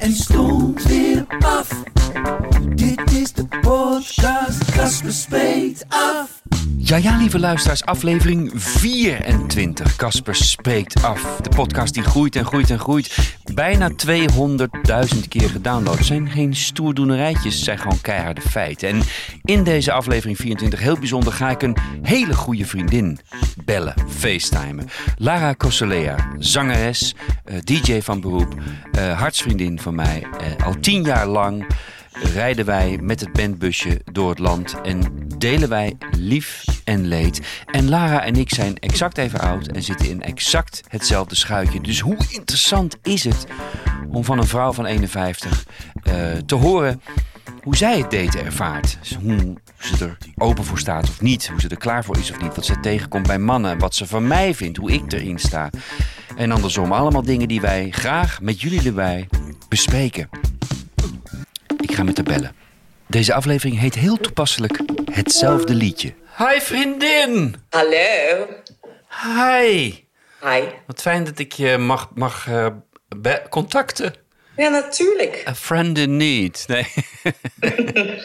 en stond weer af. Dit is de podcast, Casper spreekt af. Ja, ja, lieve luisteraars, aflevering 24. Casper spreekt af. De podcast die groeit en groeit en groeit. Bijna 200.000 keer gedownload. Het zijn geen stoerdoenerijtjes, het zijn gewoon keiharde feiten. En in deze aflevering 24, heel bijzonder, ga ik een hele goede vriendin bellen, facetimen. Lara Cosolea, zangeres, eh, DJ van beroep, eh, hartsvriendin mij. eh, al tien jaar lang rijden wij met het bandbusje door het land en delen wij lief en leed. En Lara en ik zijn exact even oud en zitten in exact hetzelfde schuitje. Dus hoe interessant is het om van een vrouw van 51 eh, te horen hoe zij het daten ervaart. Dus hoe ze er open voor staat of niet. Hoe ze er klaar voor is of niet. Wat ze tegenkomt bij mannen. Wat ze van mij vindt. Hoe ik erin sta. En andersom. Allemaal dingen die wij graag met jullie erbij bespreken. Ik ga met haar bellen. Deze aflevering heet heel toepasselijk Hetzelfde Liedje. Hi vriendin! Hallo. Hi! Hi. Wat fijn dat ik je mag, mag eh, be- contacten. Ja, natuurlijk. A friend in need. Nee.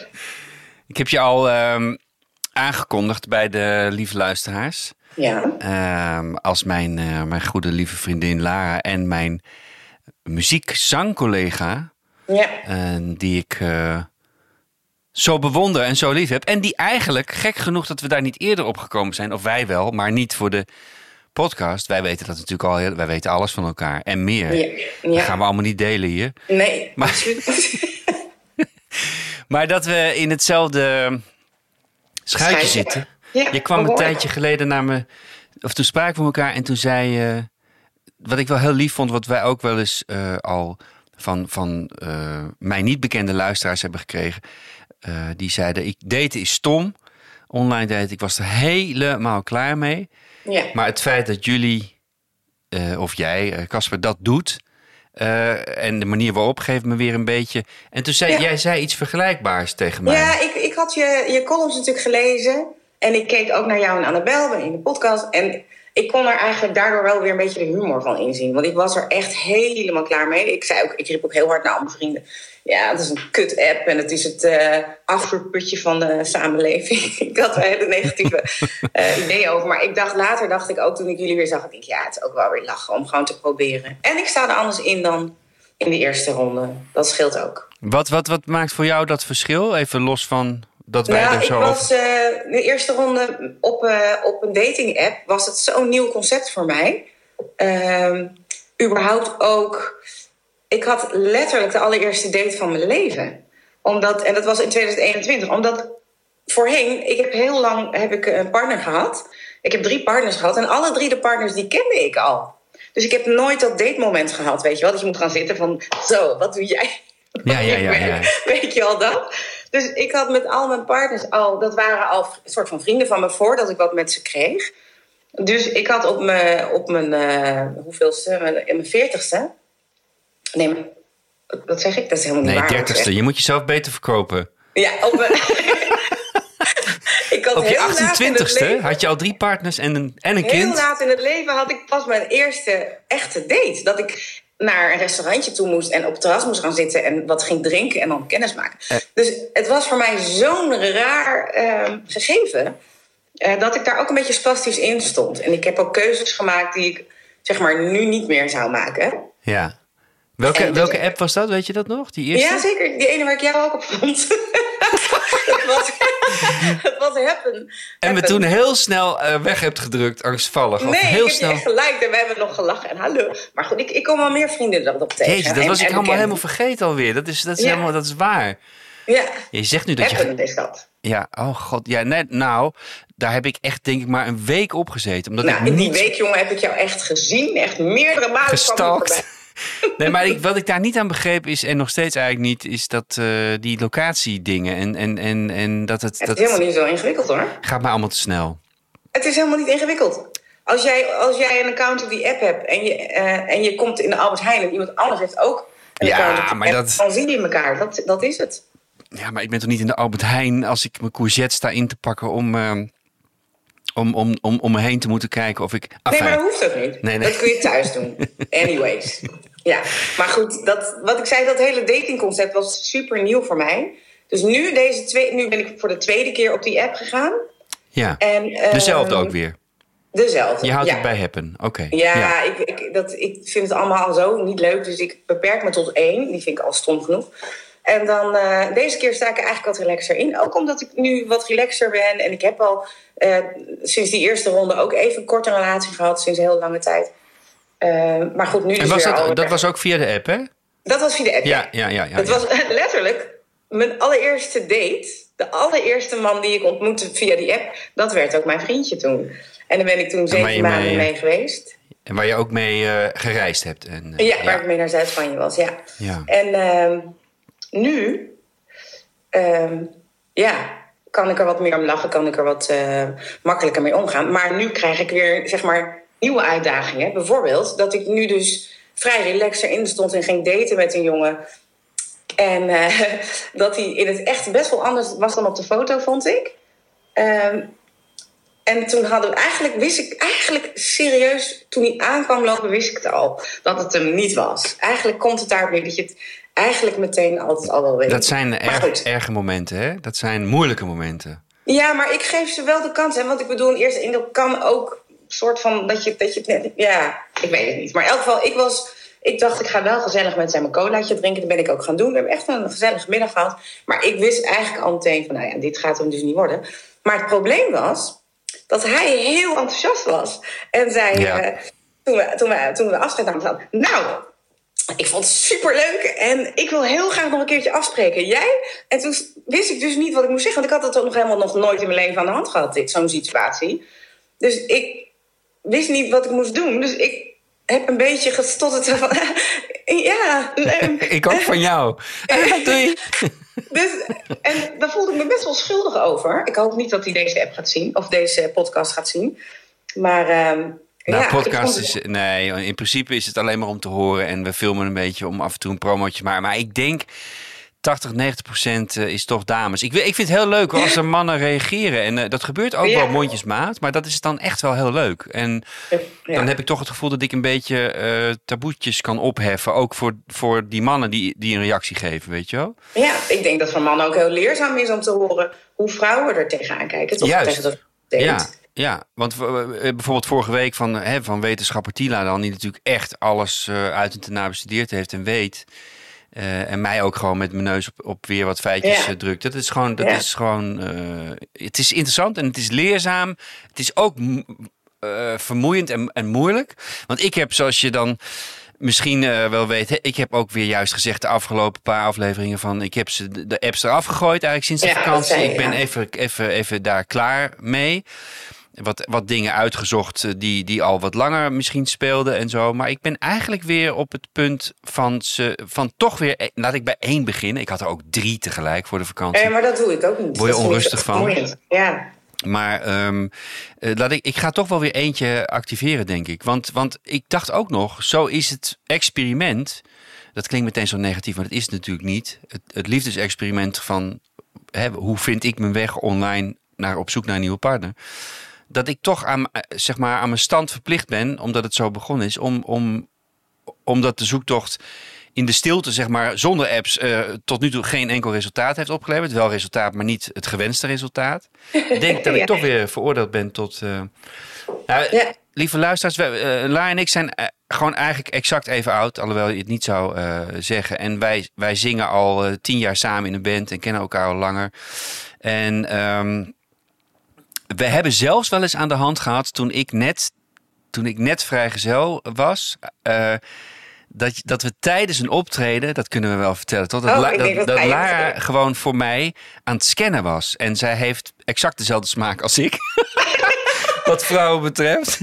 ik heb je al ehm, aangekondigd bij de lieve luisteraars. Ja. Ehm, als mijn, eh, mijn goede lieve vriendin Lara en mijn muziek-zangcollega. Ja. eh, die ik eh, zo bewonder en zo lief heb. En die eigenlijk, gek genoeg dat we daar niet eerder op gekomen zijn. Of wij wel, maar niet voor de podcast. Wij weten dat natuurlijk al heel, wij weten alles van elkaar en meer. Ja. Dat ja. gaan we allemaal niet delen hier. Nee, Maar-. Maar dat we in hetzelfde schuitje Schuitje. zitten. Ja, Je kwam een tijdje geleden naar me, of toen spraken we elkaar en toen zei je, wat ik wel heel lief vond, wat wij ook wel eens eh, al van, van eh, mij niet bekende luisteraars hebben gekregen. Eh, die zeiden, ik daten is stom, online daten, ik was er helemaal klaar mee. Ja. Maar het feit dat jullie, of jij, Casper, dat doet. en de manier waarop geeft me weer een beetje. En toen zei Ja. jij zei iets vergelijkbaars tegen mij. Ja, ik, ik had je, je columns natuurlijk gelezen. En ik keek ook naar jou en Annabel in de podcast. En ik kon er eigenlijk daardoor wel weer een beetje de humor van inzien. Want ik was er echt helemaal klaar mee. Ik zei ook, ik riep ook heel hard naar al mijn vrienden. Ja, het is een kut-app en het is het eh afvoerputje van de samenleving. ik had er hele negatieve eh, ideeën over. Maar ik dacht, later dacht ik ook toen ik jullie weer zag... Ik denk, ja, het is ook wel weer lachen om gewoon te proberen. En ik sta er anders in dan in de eerste ronde. Dat scheelt ook. Wat, wat, wat maakt voor jou dat verschil? Even los van dat wij Nou, er ik zo was over... eh, de eerste ronde op, eh, op een dating-app. Was het zo'n nieuw concept voor mij. Ehm, überhaupt ook. Ik had letterlijk de allereerste date van mijn leven. Omdat, en dat was in 2021. Omdat voorheen, ik heb heel lang heb ik een partner gehad. Ik heb drie partners gehad. En alle drie de partners die kende ik al. Dus ik heb nooit dat date moment gehad, weet je wel. Dat je moet gaan zitten van, zo, wat doe jij? Ja, ja, ja, ja. Weet je al dat? Dus ik had met al mijn partners al, dat waren al een soort van vrienden van me voordat ik wat met ze kreeg. Dus ik had op mijn, op mijn uh, hoeveelste, in mijn veertigste. Nee, wat zeg ik? Dat is helemaal niet Nee, waar. dertigste. Je moet jezelf beter verkopen. Ja, op mijn... ik had Op je heel laat in het 28ste leven- had je al drie partners en een, en een Heel kind. laat in het leven had ik pas mijn eerste echte date. Dat ik naar een restaurantje toe moest en op het terras moest gaan zitten en wat ging drinken en dan kennis maken. Dus het was voor mij zo'n raar ehm, gegeven eh, dat ik daar ook een beetje spastisch in stond. En ik heb ook keuzes gemaakt die ik zeg maar nu niet meer zou maken. Ja. Welke, welke app was dat? Weet je dat nog? Die eerste? Ja, zeker. Die ene waar ik jou ook op vond. het was, het was happen. en Happen. toen heel snel eh, weg hebt gedrukt, angstvallig. Of Nee, heel ik heb snel. je echt gelijk. En we hebben nog gelachen. En hallo. Maar goed, ik, ik kom wel meer vrienden erop tegen. Jezus, dat En- was ik en helemaal, bekenden. helemaal vergeten alweer. Dat is, dat is, Ja. helemaal, dat is waar. Ja, Je zegt nu dat je... happen is dat. Ja, oh god. Ja, net, nou, daar heb ik echt denk ik maar een week op gezeten. Omdat Nou, ik in die niet week, jongen, heb ik jou echt gezien. Echt meerdere malen. je gestalkt. Nee, maar ik, wat ik daar niet aan begreep is, en nog steeds eigenlijk niet, is dat uh, die locatiedingen en, en, en, en dat het... Het dat is helemaal niet zo ingewikkeld hoor. gaat mij allemaal te snel. Het is helemaal niet ingewikkeld. Als jij, als jij een account op die app hebt en je, eh, en je komt in de Albert Heijn en iemand anders heeft ook een Ja, account op die maar app, dat- dan zie je elkaar. Dat, dat is het. Ja, maar ik ben toch niet in de Albert Heijn als ik mijn courgette sta in te pakken om, eh, om, om, om, om me heen te moeten kijken of ik... Nee, maar dat hoeft ook niet. Nee, nee. Dat kun je thuis doen. Anyways. Ja, maar goed, dat, wat ik zei, dat hele datingconcept was super nieuw voor mij. Dus nu, deze twee, nu ben ik voor de tweede keer op die app gegaan. Ja, En, ehm, dezelfde ook weer. Dezelfde. Je houdt ja. het bij Happen, oké. Ja, Ik, ik, dat, ik vind het allemaal zo niet leuk. Dus ik beperk me tot één. Die vind ik al stom genoeg. En dan eh, deze keer sta ik er eigenlijk wat relaxer in. Ook omdat ik nu wat relaxer ben. En ik heb al eh, sinds die eerste ronde ook even een korte relatie gehad. Sinds een heel lange tijd. Eh, maar goed, nu En was dat, dat was ook via de app, hè? dat was via de app. Ja, ja, ja. ja, was letterlijk mijn allereerste date. De allereerste man die ik ontmoette via die app. Dat werd ook mijn vriendje toen. En daar ben ik toen zeven maanden mee, mee, geweest. En waar je ook mee eh, gereisd hebt. En, eh, Ja, waar ik mee naar Zuid-Spanje was, ja. Ja. En ehm, nu, ehm, ja, kan ik er wat meer om lachen, kan ik er wat eh, makkelijker mee omgaan. Maar nu krijg ik weer, zeg maar, nieuwe uitdagingen. Bijvoorbeeld dat ik nu dus vrij relaxer in stond en ging daten met een jongen. En eh, dat hij in het echt best wel anders was dan op de foto, vond ik. Ehm, en toen hadden we eigenlijk, wist ik eigenlijk serieus, toen hij aankwam lopen, wist ik het al, dat het hem niet was. Eigenlijk komt het daar weer dat je het eigenlijk meteen altijd al wel weet. Dat zijn erg, goed. erge momenten, hè? Dat zijn moeilijke momenten. Ja, maar ik geef ze wel de kans. Hè? Want ik bedoel, in eerste indruk kan ook soort van dat je, dat je het net. Ja, ik weet het niet. Maar in elk geval, ik was. Ik dacht, ik ga wel gezellig met zijn mijn colaatje drinken. Dat ben ik ook gaan doen. We hebben echt een gezellige middag gehad. Maar ik wist eigenlijk al meteen van, nou ja, dit gaat hem dus niet worden. Maar het probleem was dat hij heel enthousiast was. En zei, Ja. eh, toen, we, toen, we, toen we afscheid namen van, nou, ik vond het superleuk en ik wil heel graag nog een keertje afspreken. Jij? En toen wist ik dus niet wat ik moest zeggen, want ik had dat ook nog helemaal nog nooit in mijn leven aan de hand gehad, dit, zo'n situatie. Dus ik wist niet wat ik moest doen. Dus ik heb een beetje gestotterd van, ja, leuk. Ik ook van jou. Doei. Dus, en daar voelde ik me best wel schuldig over. Ik hoop niet dat hij deze app gaat zien, of deze podcast gaat zien. Maar ehm Nou, ja, podcast is... Nee, in principe is het alleen maar om te horen. En we filmen een beetje om af en toe een promotje. Maar, maar ik denk... 80, 90 procent eh, is toch dames. Ik, ik vind het heel leuk als er mannen reageren. En eh, dat gebeurt ook Ja. wel mondjesmaat. Maar dat is dan echt wel heel leuk. En Ja. dan heb ik toch het gevoel dat ik een beetje eh taboetjes kan opheffen. Ook voor, voor die mannen die, die een reactie geven, weet je wel? Ja, ik denk dat voor mannen ook heel leerzaam is om te horen hoe vrouwen er tegenaan kijken. Toch? Juist. Tegen de date. Ja, ja, want eh, eh, bijvoorbeeld vorige week van, eh, hè, van wetenschapper Tila dan, die natuurlijk echt alles eh, uit en ten na bestudeerd heeft en weet. Eh, en mij ook gewoon met mijn neus op, op weer wat feitjes Ja. eh, drukt. Dat is gewoon, dat Ja. is gewoon eh, het is interessant en het is leerzaam. Het is ook vermoeiend en, en moeilijk. Want ik heb, zoals je dan misschien wel weet, ik heb ook weer juist gezegd de afgelopen paar afleveringen van, ik heb ze de, apps eraf gegooid eigenlijk sinds de Ja, vakantie. zei ik ben even, even, even daar klaar mee wat, wat dingen uitgezocht eh, die, die al wat langer misschien speelden en zo. Maar ik ben eigenlijk weer op het punt van, ze, van toch weer... eh, Laat ik bij één beginnen. Ik had er ook drie tegelijk voor de vakantie. Eh, maar dat doe ik ook niet. Word je Dat onrustig van? Ja. Maar ehm, eh, laat ik, ik ga toch wel weer eentje activeren, denk ik. Want, want ik dacht ook nog, zo is het experiment. Dat klinkt meteen zo negatief, maar dat is het natuurlijk niet. Het, het liefdesexperiment van hè, hoe vind ik mijn weg online naar op zoek naar een nieuwe partner. Dat ik toch aan, eh, zeg maar, aan mijn stand verplicht ben, omdat het zo begonnen is, om, om, omdat de zoektocht in de stilte, zeg maar, zonder apps, eh, tot nu toe geen enkel resultaat heeft opgeleverd. Wel resultaat, maar niet het gewenste resultaat. Ik denk dat ik Ja. toch weer veroordeeld ben tot. eh, nou, Ja. Lieve luisteraars, wij, Lara en ik zijn gewoon eigenlijk exact even oud, alhoewel je het niet zou zeggen. En wij, wij zingen al tien jaar samen in een band en kennen elkaar al langer. En ehm, we hebben zelfs wel eens aan de hand gehad toen ik net, toen ik net vrijgezel was. eh, dat, dat we tijdens een optreden, dat kunnen we wel vertellen, toch? Dat, Oh, dat, dat dat Lara gewoon voor mij aan het scannen was. En zij heeft exact dezelfde smaak als ik. wat vrouwen betreft.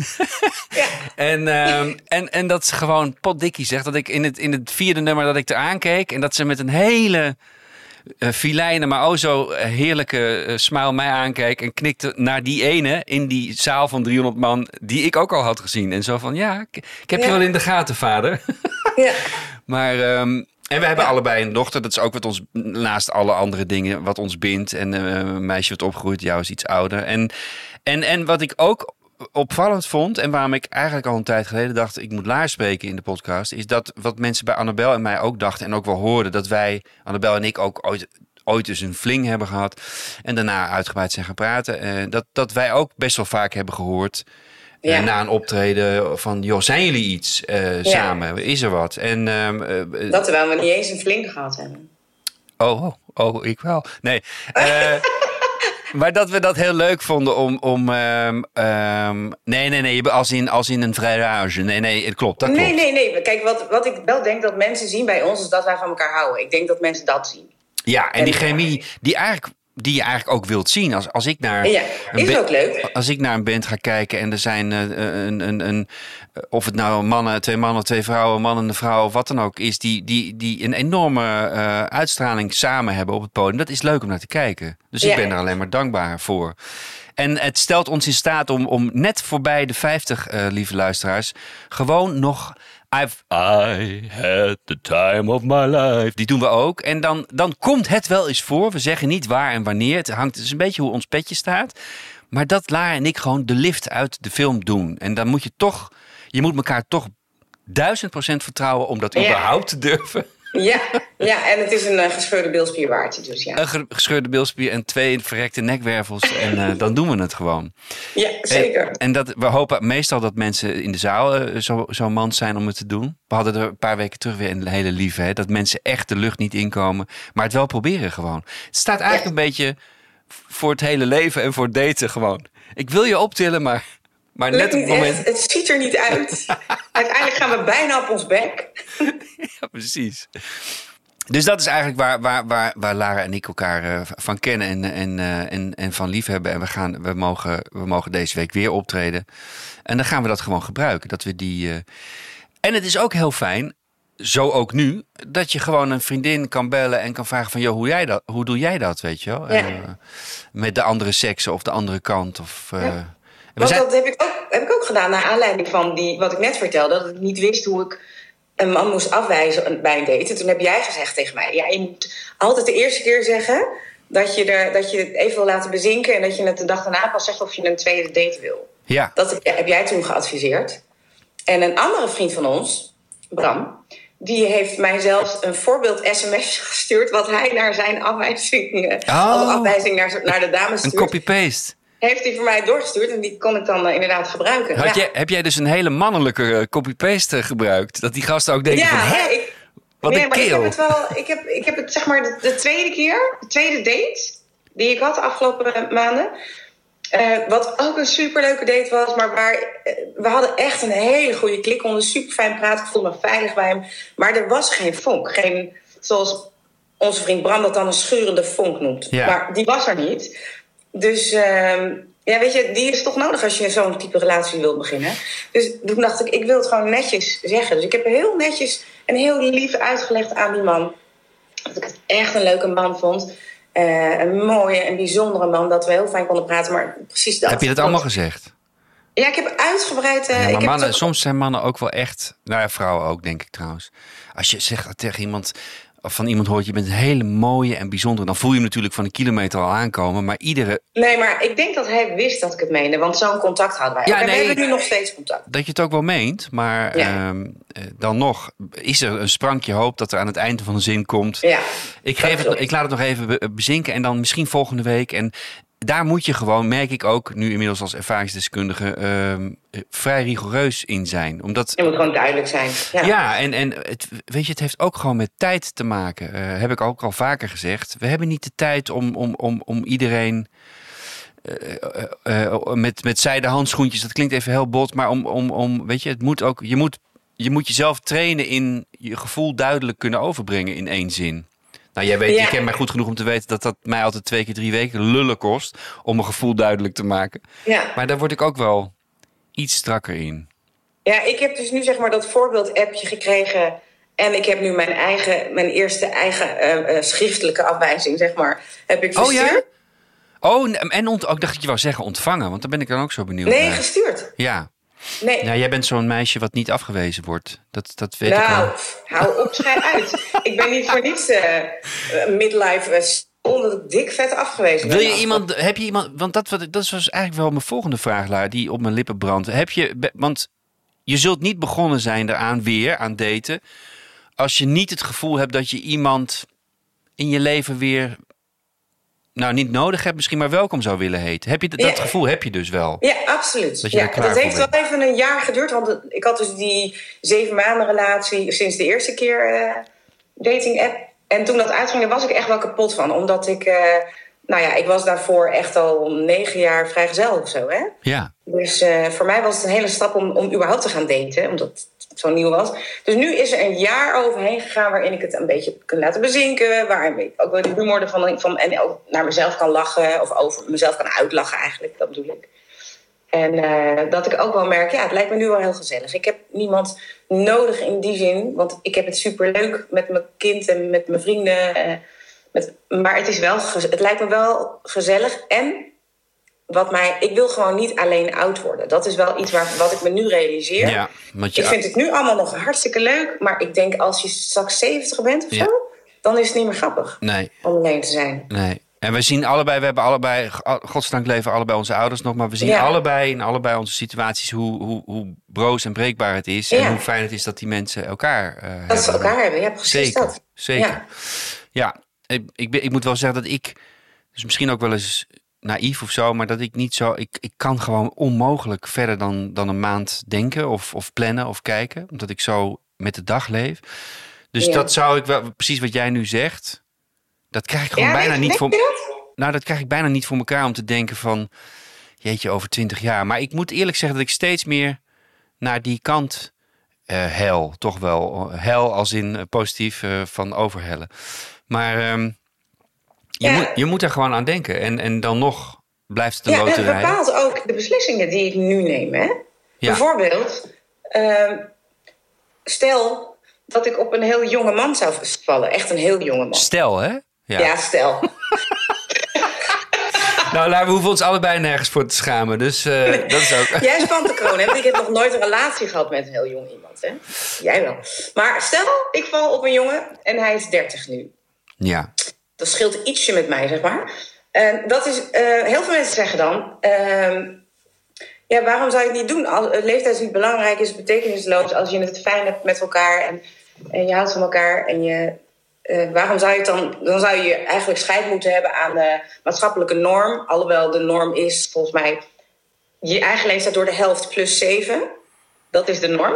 Ja. En, ehm, en, en dat ze gewoon potdikkie zegt. Dat ik in het, in het vierde nummer dat ik er aankeek. En dat ze met een hele eh filijne, maar oh zo eh, heerlijke eh, smile mij aankeek. En knikte naar die ene in die zaal van 300 man. Die ik ook al had gezien. En zo van, ja, ik, ik heb je wel in de gaten, vader. Ja. Maar, ehm, en we hebben Ja. allebei een dochter. Dat is ook wat ons, naast alle andere dingen, wat ons bindt. En eh, een meisje wat opgegroeid, jou is iets ouder. En, en, en wat ik ook opvallend vond, en waarom ik eigenlijk al een tijd geleden dacht, ik moet Laar spreken in de podcast, is dat wat mensen bij Annabel en mij ook dachten en ook wel hoorden, dat wij, Annabel en ik, ook ooit, ooit eens een fling hebben gehad en daarna uitgebreid zijn gaan praten. eh, dat, dat wij ook best wel vaak hebben gehoord eh, Ja. na een optreden van, joh, zijn jullie iets eh, Ja. samen? Is er wat? En ehm, eh, Dat terwijl we niet eens een flink gehad hebben. Oh, oh, oh, ik wel. Nee. eh, maar dat we dat heel leuk vonden om. om ehm, ehm, nee, nee, nee. Als in, als in een vrijrage. Nee, nee, het klopt. Dat klopt. Nee, nee, nee. Kijk, wat, wat ik wel denk dat mensen zien bij ons is dat wij van elkaar houden. Ik denk dat mensen dat zien. Ja, en die chemie die, eigenlijk, die je eigenlijk ook wilt zien. Als, als ik naar. Ja, is ook leuk. Als ik naar een band ga kijken en er zijn eh, een, een, een, of het nou mannen, twee mannen, twee vrouwen, man en een vrouw, of wat dan ook is, die, die, die een enorme eh, uitstraling samen hebben op het podium. Dat is leuk om naar te kijken. Dus ik ben er alleen maar dankbaar voor. En het stelt ons in staat om, om net voorbij de 50, eh, lieve luisteraars, gewoon nog. I've I had the time of my life. Die doen we ook. En dan, dan komt het wel eens voor. We zeggen niet waar en wanneer. Het hangt het is een beetje hoe ons petje staat. Maar dat Lara en ik gewoon de lift uit de film doen. En dan moet je toch, je moet elkaar toch duizend procent vertrouwen om dat Ja. überhaupt te durven. Ja, ja, en het is een eh, gescheurde bilspierwaartje, dus ja. Een ge- gescheurde bilspier en twee verrekte nekwervels. En eh, dan doen we het gewoon. Ja, zeker. En, en dat, we hopen meestal dat mensen in de zaal eh, zo, zo mand zijn om het te doen. We hadden er een paar weken terug weer een hele lieve. Hè, dat mensen echt de lucht niet inkomen. Maar het wel proberen gewoon. Het staat eigenlijk een beetje voor het hele leven en voor het daten gewoon. Ik wil je optillen, maar, maar net op het moment... echt, het ziet er niet uit. Uiteindelijk gaan we bijna op ons bek. Ja, precies. Dus dat is eigenlijk waar, waar, waar, waar Lara en ik elkaar eh, van kennen en, en, eh, en, en van lief hebben. En we, gaan, we, mogen, we mogen deze week weer optreden. En dan gaan we dat gewoon gebruiken. Dat we die, eh, En het is ook heel fijn, zo ook nu, dat je gewoon een vriendin kan bellen en kan vragen van... joh, hoe, jij dat, hoe doe jij dat, weet je wel? Ja. Met de andere seksen of de andere kant. Of, Ja. Want zijn- dat heb ik, ook, heb ik ook gedaan naar aanleiding van die, wat ik net vertelde. Dat ik niet wist hoe ik een man moest afwijzen bij een date. En toen heb jij gezegd tegen mij... Ja, je moet altijd de eerste keer zeggen dat je, er, dat je het even wil laten bezinken... en dat je het de dag daarna pas zegt of je een tweede date wil. ja, Dat heb, jij toen geadviseerd. En een andere vriend van ons, Bram... die heeft mij zelfs een voorbeeld sms gestuurd... wat hij naar zijn afwijzing, Oh. afwijzing naar, naar de dames een stuurt copy-paste. Heeft hij voor mij doorgestuurd en die kon ik dan eh, inderdaad gebruiken. Had ja. jij, heb jij dus een hele mannelijke eh, copy-paste gebruikt? Dat die gasten ook denken ja, van, hè? ik, Wat nee, een maar ik heb het wel. Ik heb, ik heb het zeg maar de, de tweede keer, de tweede date die ik had de afgelopen eh, maanden. eh, wat ook een superleuke date was, maar waar eh, we hadden echt een hele goede klik. onder super fijn praten. Ik voelde me veilig bij hem. Maar er was geen vonk. Geen, zoals onze vriend Bram dat dan een schurende vonk noemt. Ja. Maar die was er niet. Dus ehm, ja, weet je, die is toch nodig als je zo'n type relatie wilt beginnen. Dus toen dacht ik, ik wil het gewoon netjes zeggen. Dus ik heb heel netjes en heel lief uitgelegd aan die man. Dat ik het echt een leuke man vond. Eh, een mooie en bijzondere man. Dat we heel fijn konden praten. Maar precies dat. Heb je dat allemaal gezegd? Ja, ik heb uitgebreid... eh, Ja, maar mannen, ook- soms zijn mannen ook wel echt... Nou ja, vrouwen ook, denk ik trouwens. Als je zegt tegen iemand... Van iemand hoort, je bent een hele mooie en bijzondere... dan voel je hem natuurlijk van een kilometer al aankomen. Maar iedere... Nee, maar ik denk dat hij wist dat ik het meende. Want zo'n contact hadden wij. Ja, nee, we hebben nu nog steeds contact. Dat je het ook wel meent. Maar Ja. ehm, eh, dan nog is er een sprankje hoop... dat er aan het einde van de zin komt... Ja. Ik, geef het, ik laat het nog even be- bezinken en dan misschien volgende week. En daar moet je gewoon, merk ik ook, nu inmiddels als ervaringsdeskundige, ehm, eh, vrij rigoureus in zijn. Omdat, Je moet gewoon duidelijk zijn. Ja. ja, en, en het, weet je, het heeft ook gewoon met tijd te maken. Eh, heb ik ook al vaker gezegd. We hebben niet de tijd om, om, om, om iedereen. eh, eh, met, met zijde handschoentjes, dat klinkt even heel bot, maar om, om, om weet je, het moet ook, je moet, je moet jezelf trainen in je gevoel duidelijk kunnen overbrengen in één zin. Nou, jij weet, Ja. je kent mij goed genoeg om te weten dat dat mij altijd twee keer drie weken lullen kost om mijn gevoel duidelijk te maken. Ja. Maar daar word ik ook wel iets strakker in. ja, ik heb dus nu zeg maar dat voorbeeld-appje gekregen. En ik heb nu mijn eigen, mijn eerste eigen eh, eh, schriftelijke afwijzing, zeg maar, heb ik Oh verstuurd. ja? Oh, en ont, oh, ik dacht dat je wou zeggen ontvangen, want daar ben ik dan ook zo benieuwd Nee, naar. gestuurd. Ja. Nee. ja, jij bent zo'n meisje wat niet afgewezen wordt. Dat, dat weet ik nou, hou op, schijn uit. ik ben niet voor niets eh, midlife eh, omdat ik dik vet afgewezen Wil ben. je iemand, heb je iemand, want dat, dat was eigenlijk wel mijn volgende vraag, Lara, die op mijn lippen brandt. Heb je, want je zult niet begonnen zijn eraan weer, aan daten, als je niet het gevoel hebt dat je iemand in je leven weer, nou niet nodig hebt misschien, maar welkom zou willen heten. Heb je dat, gevoel heb je dus wel? Ja, absoluut. Dat ja, dat heeft wel even een jaar geduurd. Want ik had dus die zeven maanden relatie sinds de eerste keer eh, dating app. En toen dat uitging, daar was ik echt wel kapot van. Omdat ik, eh, nou ja, ik was daarvoor echt al negen jaar vrijgezel of zo. Hè? Ja. Dus eh, voor mij was het een hele stap om, om überhaupt te gaan daten, omdat zo nieuw was. Dus nu is er een jaar overheen gegaan waarin ik het een beetje kunnen laten bezinken. Waarin ik ook wel de humor ervan van, en ook naar mezelf kan lachen of over mezelf kan uitlachen eigenlijk, dat bedoel ik. En eh, dat ik ook wel merk, ja, het lijkt me nu wel heel gezellig. Ik heb niemand nodig in die zin, want ik heb het superleuk met mijn kind en met mijn vrienden. eh, met, maar het, is wel, het lijkt me wel gezellig en wat mij, ik wil gewoon niet alleen oud worden. Dat is wel iets waar, wat ik me nu realiseer. Ja, je, Ik vind het nu allemaal nog hartstikke leuk. Maar ik denk als je straks 70 bent of Ja. zo, dan is het niet meer grappig nee, om alleen te zijn. nee. En we zien allebei, we hebben allebei, godsdank leven allebei onze ouders nog, maar we zien Ja. allebei in allebei onze situaties hoe, hoe, hoe broos en breekbaar het is. En hoe fijn het is dat die mensen elkaar eh Dat ze hebben. elkaar hebben. Ja, precies Zeker, dat. zeker. Ja. Ik, ik moet wel zeggen dat ik, dus misschien ook wel eens naïef of zo, maar dat ik niet zo, ik, ik kan gewoon onmogelijk verder dan, dan een maand denken of, of plannen of kijken, omdat ik zo met de dag leef. Dus Ja. dat zou ik wel, precies wat jij nu zegt, dat krijg ik gewoon Ja, bijna niet voor, dat? nou dat krijg ik bijna niet voor elkaar om te denken van, jeetje, over twintig jaar. Maar ik moet eerlijk zeggen dat ik steeds meer naar die kant eh hel, toch wel. Hel als in eh, positief eh, van overhellen. Maar ehm, je, Ja. moet, je moet er gewoon aan denken. En, en dan nog blijft het een Ja, en het loterij. bepaalt ook de beslissingen die ik nu neem. Hè? Bijvoorbeeld, ehm, stel dat ik op een heel jonge man zou vallen. Echt een heel jonge man. Stel, hè? Ja. Ja, stel. Nou, we hoeven ons allebei nergens voor te schamen. Dus eh, dat is ook... Jij spant de kroon, hè? Want ik heb nog nooit een relatie gehad met een heel jong iemand, hè? Jij wel. Maar stel, ik val op een jongen en hij is 30 nu. Ja. Dat scheelt ietsje met mij, zeg maar. En dat is, eh, heel veel mensen zeggen dan... ehm, ja, waarom zou je het niet doen? Als, het leeftijd is niet belangrijk, is betekenisloos... als je het fijn hebt met elkaar en, en je houdt van elkaar... en je, eh, waarom zou je het dan... dan zou je eigenlijk scheid moeten hebben aan de maatschappelijke norm. Alhoewel de norm is, volgens mij... je eigen leeftijd door de helft plus 7. Dat is de norm.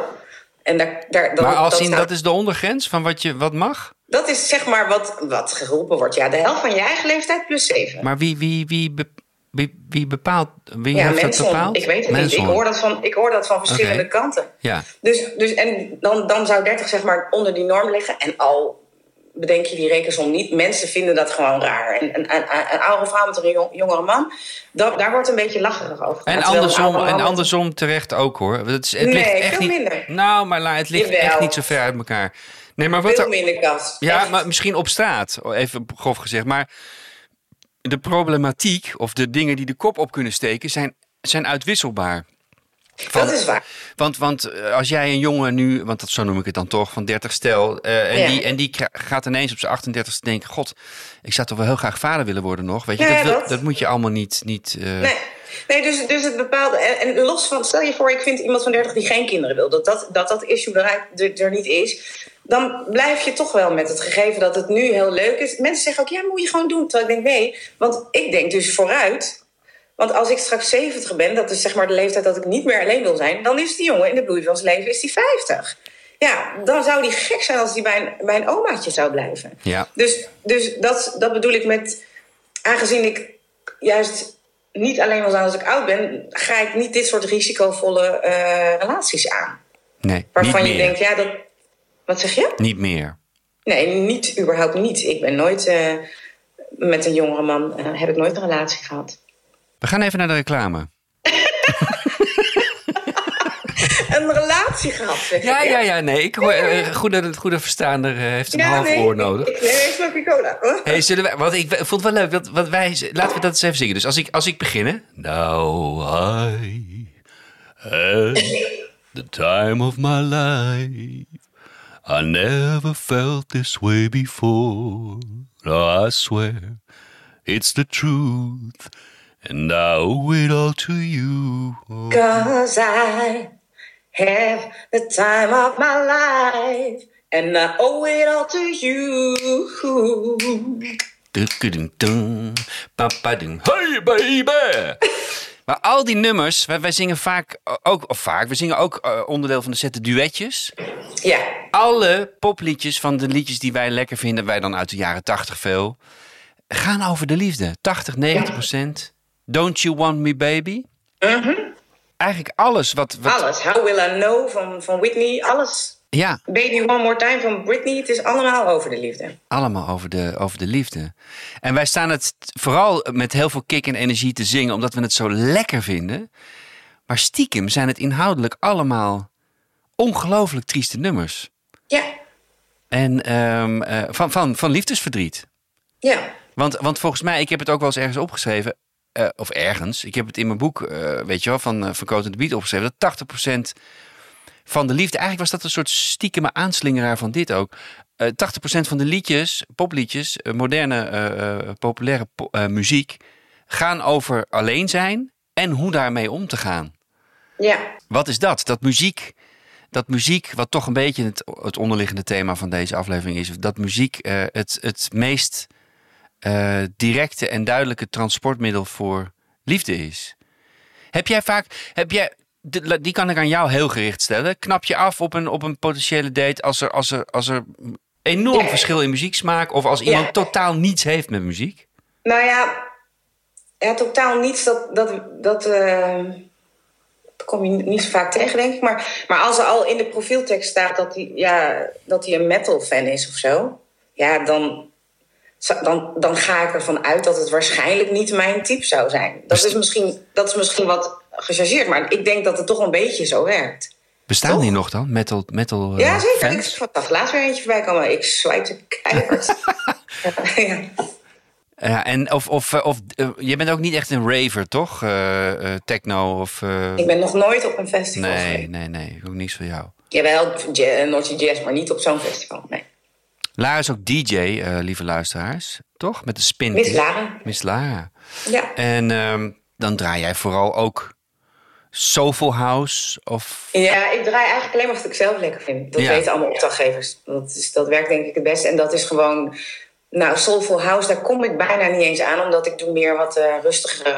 En daar, daar, dan, Maar als in, staat- dat is de ondergrens van wat, je, wat mag? dat is zeg maar wat, wat geroepen wordt. Ja, de helft van je eigen leeftijd plus 7. Maar wie, wie, wie, wie, wie bepaalt... Wie Ja, heeft dat bepaald? Ik weet het niet. Ik hoor dat van, ik hoor dat van verschillende kanten. Ja. Dus, dus en dan, dan zou 30 zeg maar onder die norm liggen. En al bedenk je die rekensom niet, mensen vinden dat gewoon raar. En een, een, een oudere vrouw met een jong- jongere man, dat, daar wordt een beetje lacherig over. En andersom, en andersom terecht ook hoor. Het, is, het Nee, ligt echt veel niet. minder. Nou, maar het ligt Jawel. echt niet zo ver uit elkaar. Nee, maar wat Veel er- minder kast. Ja, Echt. maar misschien op straat, even grof gezegd. Maar de problematiek of de dingen die de kop op kunnen steken zijn, zijn uitwisselbaar. Van- dat is waar. Want, want eh, als jij een jongen nu, want dat, zo noem ik het dan toch, van 30 stel. eh, en, Ja. die, en die gaat ineens op zijn 38 denken: God, ik zou toch wel heel graag vader willen worden nog. Weet je, Ja, dat, wil- dat. dat moet je allemaal niet. niet eh, Nee, nee dus, dus het bepaalde. En, en los van, stel je voor, ik vind iemand van 30 die geen kinderen wil, dat dat, dat, dat issue er, er niet is. Dan blijf je toch wel met het gegeven dat het nu heel leuk is. Mensen zeggen ook, ja, moet je gewoon doen. Terwijl ik denk, nee. Want ik denk dus vooruit. Want als ik straks 70 ben, dat is zeg maar de leeftijd dat ik niet meer alleen wil zijn, dan is die jongen in de bloei van zijn leven is die 50. Ja, dan zou die gek zijn als die bij een, bij een omaatje zou blijven. Ja. Dus, dus dat, dat bedoel ik met, aangezien ik juist niet alleen wil zijn als ik oud ben, ga ik niet dit soort risicovolle eh, relaties aan. nee, Waarvan je denkt, ja, dat. Wat zeg je? Niet meer. Nee, niet, überhaupt niet. Ik ben nooit eh, met een jongere man, eh, heb ik nooit een relatie gehad. We gaan even naar de reclame. Een relatie gehad, zeg Ja, ik, ja, ja, nee. Ik hoor, eh, goede, goede verstaander eh, heeft een Ja, half nee, oor nodig. Ik, nee, ik slokje cola. hoor. Hey, zullen wij, want ik vond het wel leuk. Want wij, laten we dat eens even zingen. Dus als ik, als ik begin. hè. Now I had the time of my life. I never felt this way before. No, I swear it's the truth. And I owe it all to you. Cause I have the time of my life. And I owe it all to you. Hey baby! Maar al die nummers, wij, wij zingen vaak ook, of vaak, we zingen ook eh, onderdeel van de set de duetjes. Ja, Alle popliedjes van de liedjes die wij lekker vinden, wij dan uit de jaren 80 veel, gaan over de liefde. 80, 90 procent. Don't you want me baby? Eigenlijk alles wat, wat alles. How Will I Know van, van Whitney. Alles. ja, Baby One More Time van Britney. Het is allemaal over de liefde. allemaal over de, over de liefde. En wij staan het vooral met heel veel kick en energie te zingen, omdat we het zo lekker vinden. Maar stiekem zijn het inhoudelijk allemaal ongelooflijk trieste nummers. Ja, En ehm, eh, van, van, van liefdesverdriet. ja. Want, want volgens mij, ik heb het ook wel eens ergens opgeschreven. Eh, of ergens. Ik heb het in mijn boek, eh, weet je wel, van, uh, van Coat and the Beat opgeschreven. Dat 80% van de liefde. Eigenlijk was dat een soort stiekeme aanslingeraar van dit ook. Eh 80% van de liedjes, popliedjes, moderne, populaire po- muziek. gaan over alleen zijn en hoe daarmee om te gaan. Ja, Wat is dat? Dat muziek, dat muziek, wat toch een beetje het, het onderliggende thema van deze aflevering is, dat muziek het, het meest eh, directe en duidelijke transportmiddel voor liefde is. Heb jij vaak, heb jij, die kan ik aan jou heel gericht stellen. Knap je af op een, op een potentiële date als er, als er, als er enorm Ja. verschil in muzieksmaak of als iemand Ja. totaal niets heeft met muziek? nou ja, ja totaal niets. Dat, dat, dat, eh, dat kom je niet zo vaak tegen, denk ik. Maar, maar als er al in de profieltekst staat dat hij, ja, dat hij een metal fan is of zo, ja, dan, dan, dan ga ik ervan uit dat het waarschijnlijk niet mijn type zou zijn. Dat is misschien, dat is misschien wat gechargeerd, maar ik denk dat het toch een beetje zo werkt. Bestaan Toch? die nog dan? Metal, metal eh, Ja, zeker. fans? Ik zag laatst weer eentje voorbij komen. Ik swipe keihard. ja. Ja, en of, of, eh, of eh, je bent ook niet echt een raver, toch? Eh, eh, techno of. eh, Ik ben nog nooit op een festival nee, geweest. nee, nee, ook niks voor jou. Jawel, ja, Noordse Jazz, maar niet op zo'n festival. Nee. Lara is ook DJ, eh, lieve luisteraars, toch? Met de spin. Miss Lara. Miss Lara. Ja. En ehm, dan draai jij vooral ook Soulful House of. ja, ik draai eigenlijk alleen maar wat ik zelf lekker vind. Dat Ja. weten allemaal opdrachtgevers. Dat, is, dat werkt denk ik het beste. En dat is gewoon... Nou, Soulful House, daar kom ik bijna niet eens aan. Omdat ik doe meer wat eh, rustigere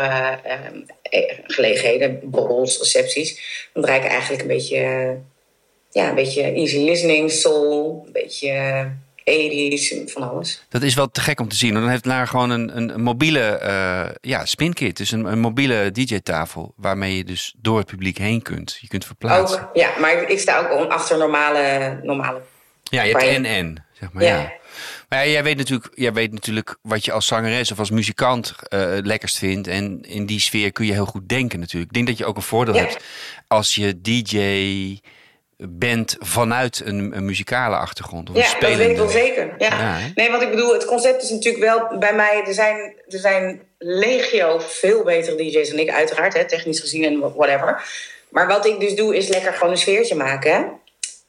eh, gelegenheden. Borrels, recepties. Dan draai ik eigenlijk een beetje... ja, een beetje easy listening, soul. Een beetje 80s, van alles. Dat is wel te gek om te zien. Dan heeft Lara gewoon een, een, een mobiele eh, ja, spinkit. Dus een, een mobiele DJ-tafel. Waarmee je dus door het publiek heen kunt. Je kunt verplaatsen. Ook, ja, maar ik, ik sta ook achter normale, normale Ja, je hebt en zeg maar. Ja. Ja. Maar ja, jij, weet natuurlijk, jij weet natuurlijk wat je als zangeres of als muzikant eh, het lekkerst vindt. En in die sfeer kun je heel goed denken natuurlijk. Ik denk dat je ook een voordeel Ja. hebt als je DJ bent vanuit een, een muzikale achtergrond. Of een Ja, dat weet ik wel zeker. Ja. Nee, wat ik bedoel, het concept is natuurlijk wel bij mij. Er zijn, er zijn legio veel betere DJ's dan ik, uiteraard, hè, technisch gezien en whatever. Maar wat ik dus doe, is lekker gewoon een sfeertje maken. hè.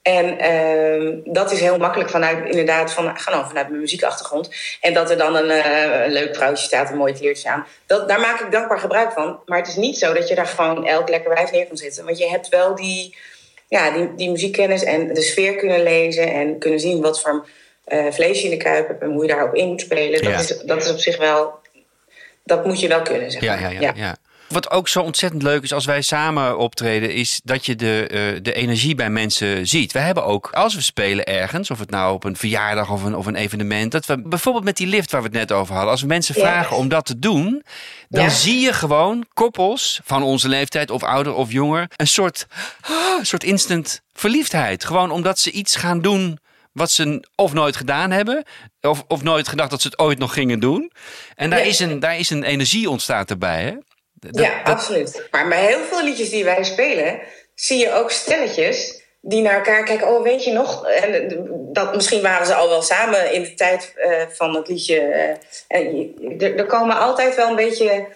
En ehm, dat is heel makkelijk vanuit, inderdaad, van, gewoon vanuit mijn muziekachtergrond. En dat er dan een, eh, een leuk vrouwtje staat, een mooi kleertje aan. Dat, daar maak ik dankbaar gebruik van. Maar het is niet zo dat je daar gewoon elk lekker wijf neer kan zetten. Want je hebt wel die, ja, die, die muziekkennis en de sfeer kunnen lezen en kunnen zien wat voor eh, vlees je in de kuip hebt en hoe je daarop in moet spelen. Dat, Ja. is, dat is op zich wel, dat moet je wel kunnen, zeg Ja, ja, ja, ja. Wat ook zo ontzettend leuk is als wij samen optreden, is dat je de, eh, de energie bij mensen ziet. We hebben ook, als we spelen ergens, of het nou op een verjaardag of een, of een evenement, dat we bijvoorbeeld met die lift waar we het net over hadden, als we mensen vragen om dat te doen, dan Ja. zie je gewoon koppels van onze leeftijd, of ouder of jonger, een soort, ah, een soort instant verliefdheid. Gewoon omdat ze iets gaan doen wat ze of nooit gedaan hebben, of, of nooit gedacht dat ze het ooit nog gingen doen. En daar, is, een, daar is een energie ontstaat erbij, hè? Dat- ja, absoluut. Maar bij heel veel liedjes die wij spelen, zie je ook stelletjes die naar elkaar kijken. Oh, weet je nog? En eh, dat, misschien waren ze al wel samen in de tijd eh, van het liedje. eh, en je- er, er komen altijd wel een beetje,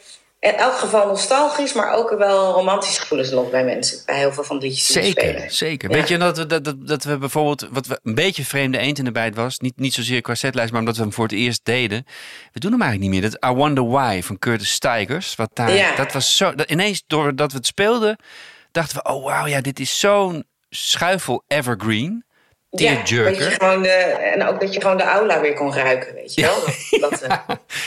in elk geval nostalgisch, maar ook wel romantische gevoelens los bij mensen. Bij heel veel van de liedjes die Zeker, spelen. zeker. Ja. Weet je dat we, dat, dat, dat we bijvoorbeeld, wat we een beetje vreemde eend in de bijt was, niet, niet zozeer qua setlijst, maar omdat we hem voor het eerst deden. We doen hem eigenlijk niet meer. Dat I Wonder Why van Curtis Stigers. Wat daar, Ja. Dat was zo, dat, ineens doordat we het speelden, dachten we, oh wauw, ja, dit is zo'n schuifel evergreen. Ja, dat je Tearjerker. gewoon de, en ook dat je gewoon de aula weer kon ruiken, weet je wel? Dat, dat, eh,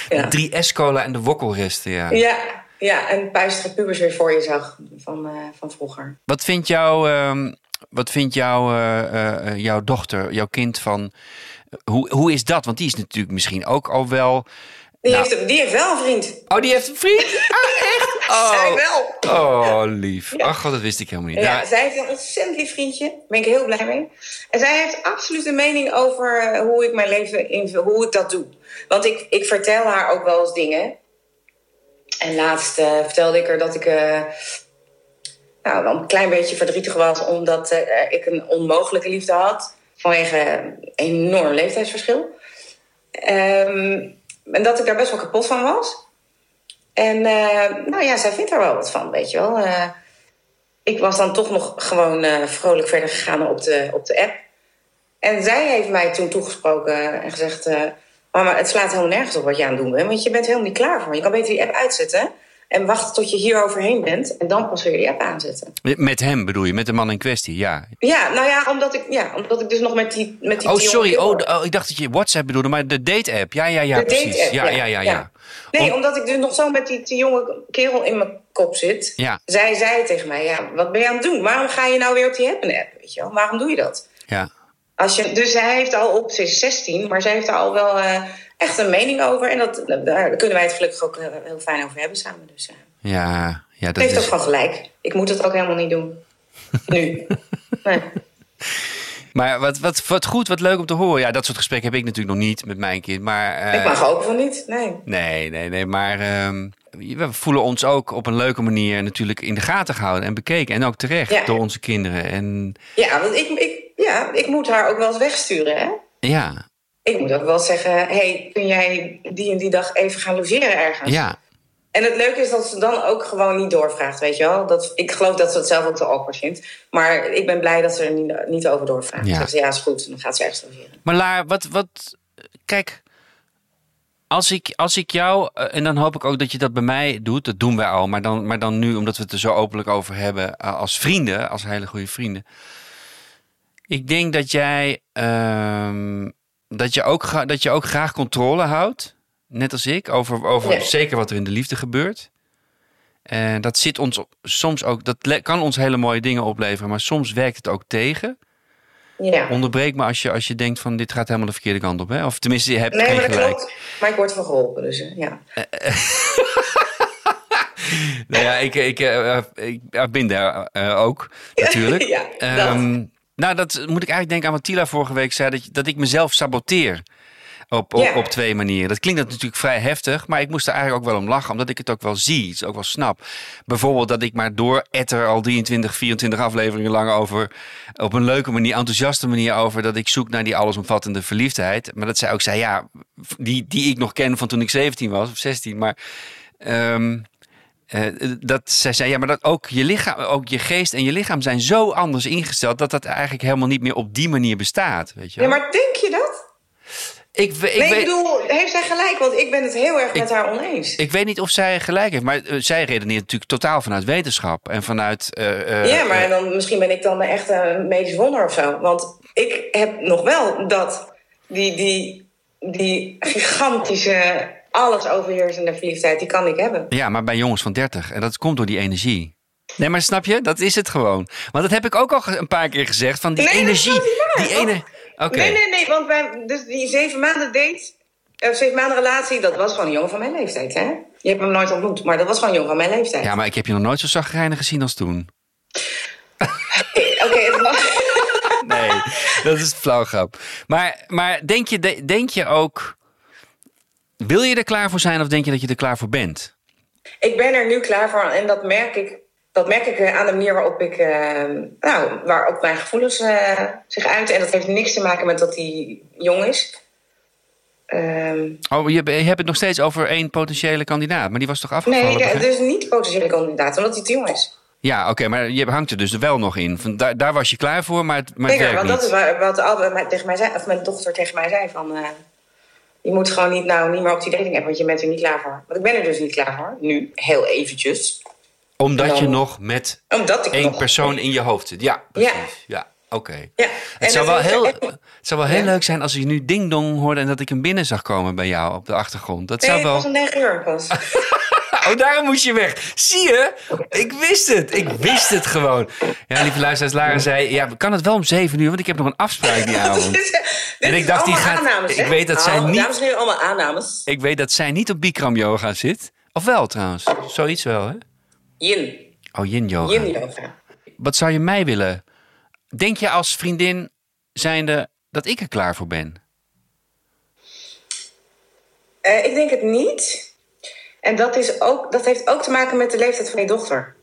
ja. De drie S-cola en de wokkelresten, ja. Ja, ja, en puistere pubers weer voor je zag van, eh, van vroeger. Wat vindt jouw, ehm, wat vindt jouw, eh, jouw dochter, jouw kind van, hoe, hoe is dat? Want die is natuurlijk misschien ook al wel... Die, Nou. heeft, die heeft wel een vriend. Oh, die heeft een vriend? Ah, echt? Zij Oh, wel. oh lief. Ja. Ach god, dat wist ik helemaal niet. Ja, Nou, zij heeft een ontzettend lief vriendje. Daar ben ik heel blij mee. En zij heeft absoluut een mening over eh, hoe ik mijn leven invul, hoe ik dat doe. Want ik, ik vertel haar ook wel eens dingen. En laatst eh, vertelde ik haar dat ik eh, nou, wel een klein beetje verdrietig was omdat ik een onmogelijke liefde had. Vanwege een enorm leeftijdsverschil. Ehm, en dat ik daar best wel kapot van was. En eh, nou ja, zij vindt er wel wat van, weet je wel. Eh, ik was dan toch nog gewoon eh, vrolijk verder gegaan op de, op de app. En zij heeft mij toen toegesproken en gezegd... mama, het slaat helemaal nergens op wat je aan het doen bent. Want je bent helemaal niet klaar voor. Je kan beter die app uitzetten en wachten tot je hier overheen bent. En dan pas weer die app aanzetten. met hem bedoel je, met de man in kwestie, ja. Ja, nou ja, omdat ik, ja, omdat ik dus nog met die met die Oh, sorry. Oh, oh, ik dacht dat je WhatsApp bedoelde, maar de date-app. Ja, ja, ja, De precies. ja, ja, ja, ja. Nee, Om- omdat ik dus nog zo met die, die jonge kerel in mijn kop zit. Ja. Zij zei tegen mij, ja, wat ben je aan het doen? Waarom ga je nou weer op die app-app? Weet je wel? Waarom doe je dat? ja. Als je, dus zij heeft al op, ze is 16, maar zij heeft daar al wel eh, echt een mening over. En dat, daar kunnen wij het gelukkig ook eh, heel fijn over hebben samen. Dus eh Ja, ja, dat heeft ook gewoon gelijk. Ik moet het ook helemaal niet doen. nu. Nee. Maar wat, wat, wat goed, wat leuk om te horen. Ja, dat soort gesprekken heb ik natuurlijk nog niet met mijn kind. Maar, eh, Ik mag ook van niet. Nee. Nee, nee, nee. Maar ehm, we voelen ons ook op een leuke manier natuurlijk in de gaten gehouden en bekeken. En ook terecht Ja. door onze kinderen. En Ja, want ik, ik, ja, ik moet haar ook wel eens wegsturen. Hè? ja, Ik moet ook wel zeggen, hey, kun jij die en die dag even gaan logeren ergens? ja, En het leuke is dat ze dan ook gewoon niet doorvraagt, weet je wel. Dat, ik geloof dat ze het zelf ook te awkward vindt. Maar ik ben blij dat ze er niet, niet over doorvraagt. Ja. Ze, ja, is goed. Dan gaat ze ergens logeren. Maar Laar, wat, wat, kijk, als ik, als ik jou, eh, en dan hoop ik ook dat je dat bij mij doet, dat doen wij al, maar dan, maar dan nu, omdat we het er zo openlijk over hebben, eh, als vrienden, als hele goede vrienden. Ik denk dat jij, ehm, dat je ook, dat je ook graag controle houdt, net als ik, over, over Ja. zeker wat er in de liefde gebeurt. En dat zit ons soms ook, dat kan ons hele mooie dingen opleveren, maar soms werkt het ook tegen. Ja. Onderbreek me als je, als je denkt van dit gaat helemaal de verkeerde kant op. Hè? Of tenminste, je hebt Nee, geen maar dat gelijk. klopt. Maar ik word van geholpen, dus eh, ja. Nou ja, ik, ik, eh, eh, ik ben daar ook natuurlijk. Ja, dat. Ehm, nou, dat moet ik eigenlijk denken aan wat Tila vorige week zei. Dat, dat ik mezelf saboteer. Op, op, op twee manieren. Dat klinkt natuurlijk vrij heftig, maar ik moest er eigenlijk ook wel om lachen, omdat ik het ook wel zie, het ook wel snap. Bijvoorbeeld dat ik maar door etter al 23, 24 afleveringen lang over, op een leuke manier, enthousiaste manier over, dat ik zoek naar die allesomvattende verliefdheid. Maar dat zij ook zei, ja, die, die ik nog ken van toen ik 17 was of 16, maar ehm, eh, dat zij zei, ja, maar dat ook je lichaam, ook je geest en je lichaam zijn zo anders ingesteld dat dat eigenlijk helemaal niet meer op die manier bestaat, weet je? Ja, wel. maar denk je dat? ik, ik nee, weet, bedoel, heeft zij gelijk? Want ik ben het heel erg Ik- met haar oneens. ik weet niet of zij gelijk heeft, maar eh, zij redeneert natuurlijk totaal vanuit wetenschap en vanuit. eh, ja, maar dan, misschien ben ik dan echt een medisch wonder of zo. Want ik heb nog wel dat, die, die, die gigantische, alles overheersende verliefdheid, die kan ik hebben. ja, maar bij jongens van 30 en dat komt door die energie. Nee, maar snap je? Dat is het gewoon. Want dat heb ik ook al een paar keer gezegd van die Nee, energie. die ene. Oké. Nee, nee, nee, want wij, dus die zeven maanden date, of zeven maanden relatie, dat was gewoon een jongen van mijn leeftijd, hè? Je hebt hem nooit ontmoet, maar dat was gewoon een jongen van mijn leeftijd. Ja, maar ik heb je nog nooit zo zagrijnig gezien als toen. Oké, het was... nee, dat is flauw grap. Maar, maar denk, je, de- denk je ook... Wil je er klaar voor zijn of denk je dat je er klaar voor bent? Ik ben er nu klaar voor en dat merk ik, dat merk ik eh, aan de manier waarop ik, eh, nou, waarop mijn gevoelens eh, zich uiten. En dat heeft niks te maken met dat hij jong is. Ehm, Oh, je, je hebt het nog steeds over één potentiële kandidaat. Maar die was toch afgevallen? nee, dus niet potentiële kandidaat, omdat hij te jong is. Ja, oké, maar je hangt er dus wel nog in. Van, daar, daar was je klaar voor, maar het, maar het Zeker, want niet. dat is wa- wat Albert mij- tegen mij zei, of mijn dochter tegen mij zei van... eh, je moet gewoon niet, nou, niet meer op die dating app, want je bent er niet klaar voor. Want ik ben er dus niet klaar voor, nu, heel eventjes. Omdat je nog met Omdat ik één nog- persoon in je hoofd zit. Ja, precies. Ja, oké. Ja, Het zou wel heel, het zou wel heel Ja. leuk zijn als je nu ding dong hoorde en dat ik hem binnen zag komen bij jou op de achtergrond. Dat Nee, zou het wel. was om negen uur pas. Oh, daarom moest je weg. Zie je? Ik wist het. Ik wist het gewoon. Ja, lieve luisteraars, Lara zei, ja, kan het wel om zeven uur, want ik heb nog een afspraak die avond. En ik dacht, die gaat- aannames, ik weet dat zij niet- Dames en heren, allemaal aannames. Ik weet dat zij niet op Bikram yoga zit. Of wel trouwens? Zoiets wel, hè? Yin. Oh, yin yoga. Yin yoga. Wat zou je mij willen? Denk je als vriendin zijnde dat ik er klaar voor ben? Eh, ik denk het niet. En dat, is ook, dat heeft ook te maken met de leeftijd van je dochter.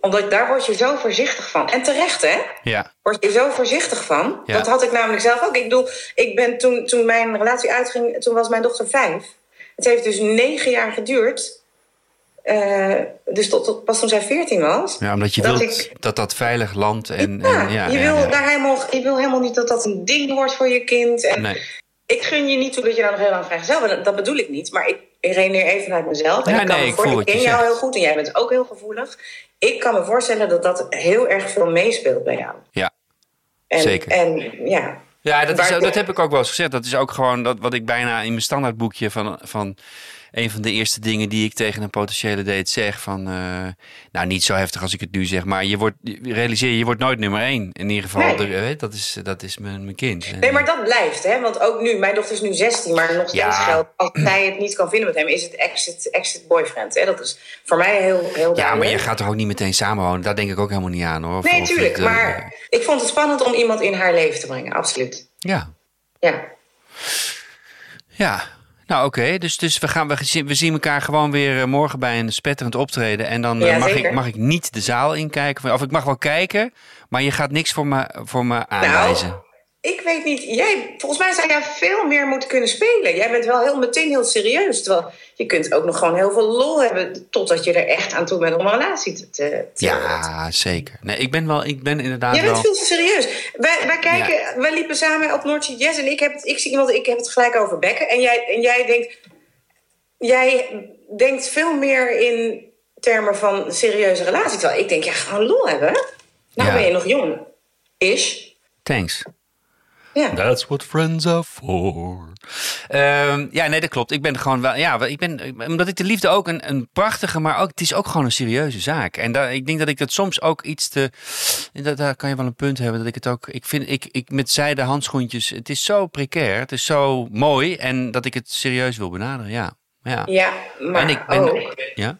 Omdat daar word je zo voorzichtig van. En terecht, hè? Ja. Word je zo voorzichtig van. Ja. Dat had ik namelijk zelf ook. Ik bedoel, ik ben toen, toen mijn relatie uitging, toen was mijn dochter vijf. Het heeft dus negen jaar geduurd. Eh, dus tot, tot, pas toen zij veertien was. Ja, omdat je Dat wilt ik- dat dat veilig land en... ja, en, ja, je, wil ja. Daar helemaal, je wil helemaal niet dat dat een ding wordt voor je kind. En Nee. Ik gun je niet toe dat je dan nog heel lang vrijgezel bent. Dat bedoel ik niet. Maar ik redeneer even vanuit mezelf. En Ja, ik, kan nee, me ik voor- ik ken jou zegt. heel goed en jij bent ook heel gevoelig. Ik kan me voorstellen dat dat heel erg veel meespeelt bij jou. Ja. En, Zeker. En ja, Ja, dat, is, dat heb ik ook wel eens gezegd. Dat is ook gewoon dat, wat ik bijna in mijn standaardboekje van, van een van de eerste dingen die ik tegen een potentiële date zeg. Van, eh, nou, niet zo heftig als ik het nu zeg, maar je wordt, realiseer je, je wordt nooit nummer één. In ieder geval, Nee. eh, dat is, dat is mijn, mijn kind. Nee, maar dat blijft, hè? Want ook nu, mijn dochter is nu 16, maar nog steeds Ja. geldt. Als zij het niet kan vinden met hem, is het exit, exit boyfriend. Hè? Dat is voor mij heel, heel ja, maar je gaat toch ook niet meteen samenwonen? Daar denk ik ook helemaal niet aan hoor. Nee, tuurlijk. het, eh, Maar ik vond het spannend om iemand in haar leven te brengen, absoluut. Ja, Ja. ja. Nou, oké. Dus, dus we, gaan, we, zien- we zien elkaar gewoon weer eh, morgen bij een spetterend optreden. En dan eh, Ja, mag, ik, mag ik niet de zaal inkijken. Of ik mag wel kijken, maar je gaat niks voor me, voor me aanwijzen. Nou, ik weet niet. Jij, volgens mij zou jij veel meer moeten kunnen spelen. Jij bent wel heel, meteen heel serieus. Terwijl je kunt ook nog gewoon heel veel lol hebben. Totdat je er echt aan toe bent om een relatie te. te, Ja, zeker. Nee, ik ben wel, ik ben inderdaad Jij bent wel. veel te serieus. Wij, wij kijken, wij liepen samen op Noordse Jazz en ik, heb het, ik zie iemand, ik heb het gelijk over bekken. En jij, en jij denkt, jij denkt veel meer in termen van serieuze relatie. Terwijl ik denk, ja, gewoon lol hebben. Nou Ja. ben je nog jong. Is. Thanks. Ja. That's what friends are for. Ehm, ja, nee, dat klopt. Ik ben gewoon wel. Ja, ik ben, omdat ik de liefde ook een, een prachtige, maar ook, het is ook gewoon een serieuze zaak. En daar, ik denk dat ik dat soms ook iets te. Dat, daar kan je wel een punt hebben. Dat ik het ook. Ik vind, ik, ik met zijde handschoentjes. Het is zo precair. Het is zo mooi. En dat ik het serieus wil benaderen. Ja. Ja. Ja, maar en ik ben. ook, Ja.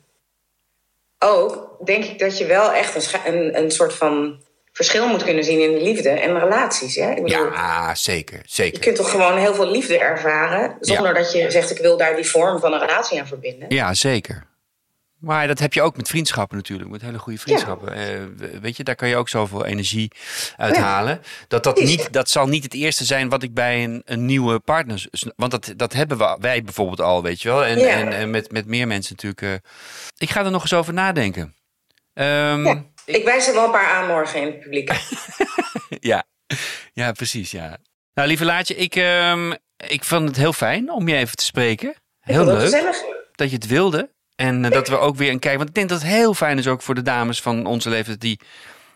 ook denk ik dat je wel echt een, een, een soort van verschil moet kunnen zien in de liefde en relaties. Hè? Ik bedoel, ja, zeker. Je Zeker. kunt toch gewoon heel veel liefde ervaren zonder dat je zegt ik wil daar die vorm van een relatie aan verbinden. Ja, zeker. Maar dat heb je ook met vriendschappen natuurlijk. Met hele goede vriendschappen. Eh, weet je, daar kan je ook zoveel energie uithalen. Dat, dat, Precies. niet, dat zal niet het eerste zijn wat ik bij een, een nieuwe partner... Want dat, dat hebben we, wij bijvoorbeeld al, weet je wel. En, en, en met, met meer mensen natuurlijk. eh. ik ga er nog eens over nadenken. Ehm. Ik wijs er wel een paar aan morgen in het publiek. ja. ja, precies, ja. Nou, lieve Laatje, ik, ehm, ik vond het heel fijn om je even te spreken. Heel leuk. Gezellig. dat je het wilde. En dat we ook weer een kijk. Want ik denk dat het heel fijn is ook voor de dames van onze leeftijd die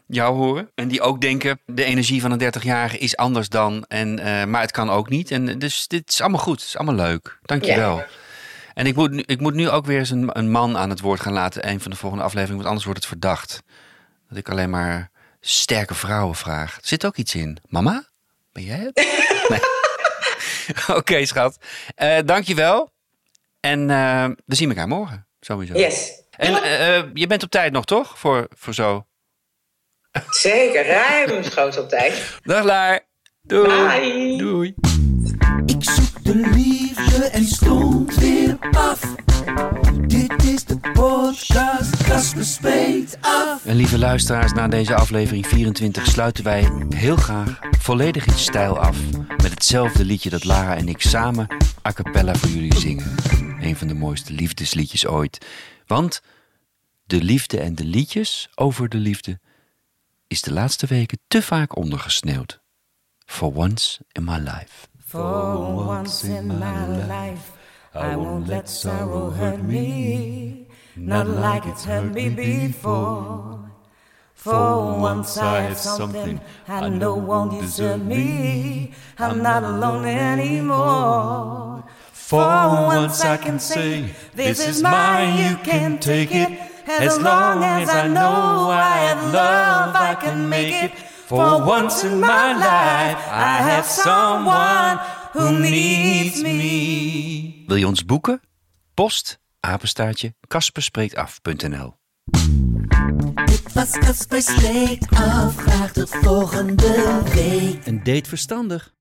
jou horen. En die ook denken, de energie van een 30-jarige is anders dan. En, eh, maar het kan ook niet. En dus dit is allemaal goed. Het is allemaal leuk. Dankjewel. Ja. En ik moet, nu- ik moet nu ook weer eens een, een man aan het woord gaan laten. Een van de volgende afleveringen. Want anders wordt het verdacht. Dat ik alleen maar sterke vrouwen vraag. Er zit ook iets in. Mama? Ben jij het? Nee. Oké, schat. Eh dankjewel. En eh, we zien elkaar morgen. Sowieso. Yes. En eh, je bent op tijd nog, toch? Voor, voor zo. Zeker, ruimschoots op tijd. Dag Laar. Doei. Bye. Doei. Ik zoek de liefde en stond weer af. Dit is de podcast Casper Spreekt Af. En lieve luisteraars, na deze aflevering 24 sluiten wij heel graag volledig in stijl af. Met hetzelfde liedje dat Lara en ik samen a cappella voor jullie zingen. Een van de mooiste liefdesliedjes ooit. Want de liefde en de liedjes over de liefde is de laatste weken te vaak ondergesneeuwd. For once in my life. For once in my life, I won't let sorrow hurt me, not like it's hurt me before. For once I have something I know won't desert me. I'm not alone anymore. For once I can say, This is mine, you can take it. As long as I know I have love, I can make it. For once in my life, I have someone who needs me. Wil je ons boeken? Post, apenstaartje, kasperspreektaf.nl Dit was Casper Spreekt Af. Graag tot volgende week. Een date verstandig.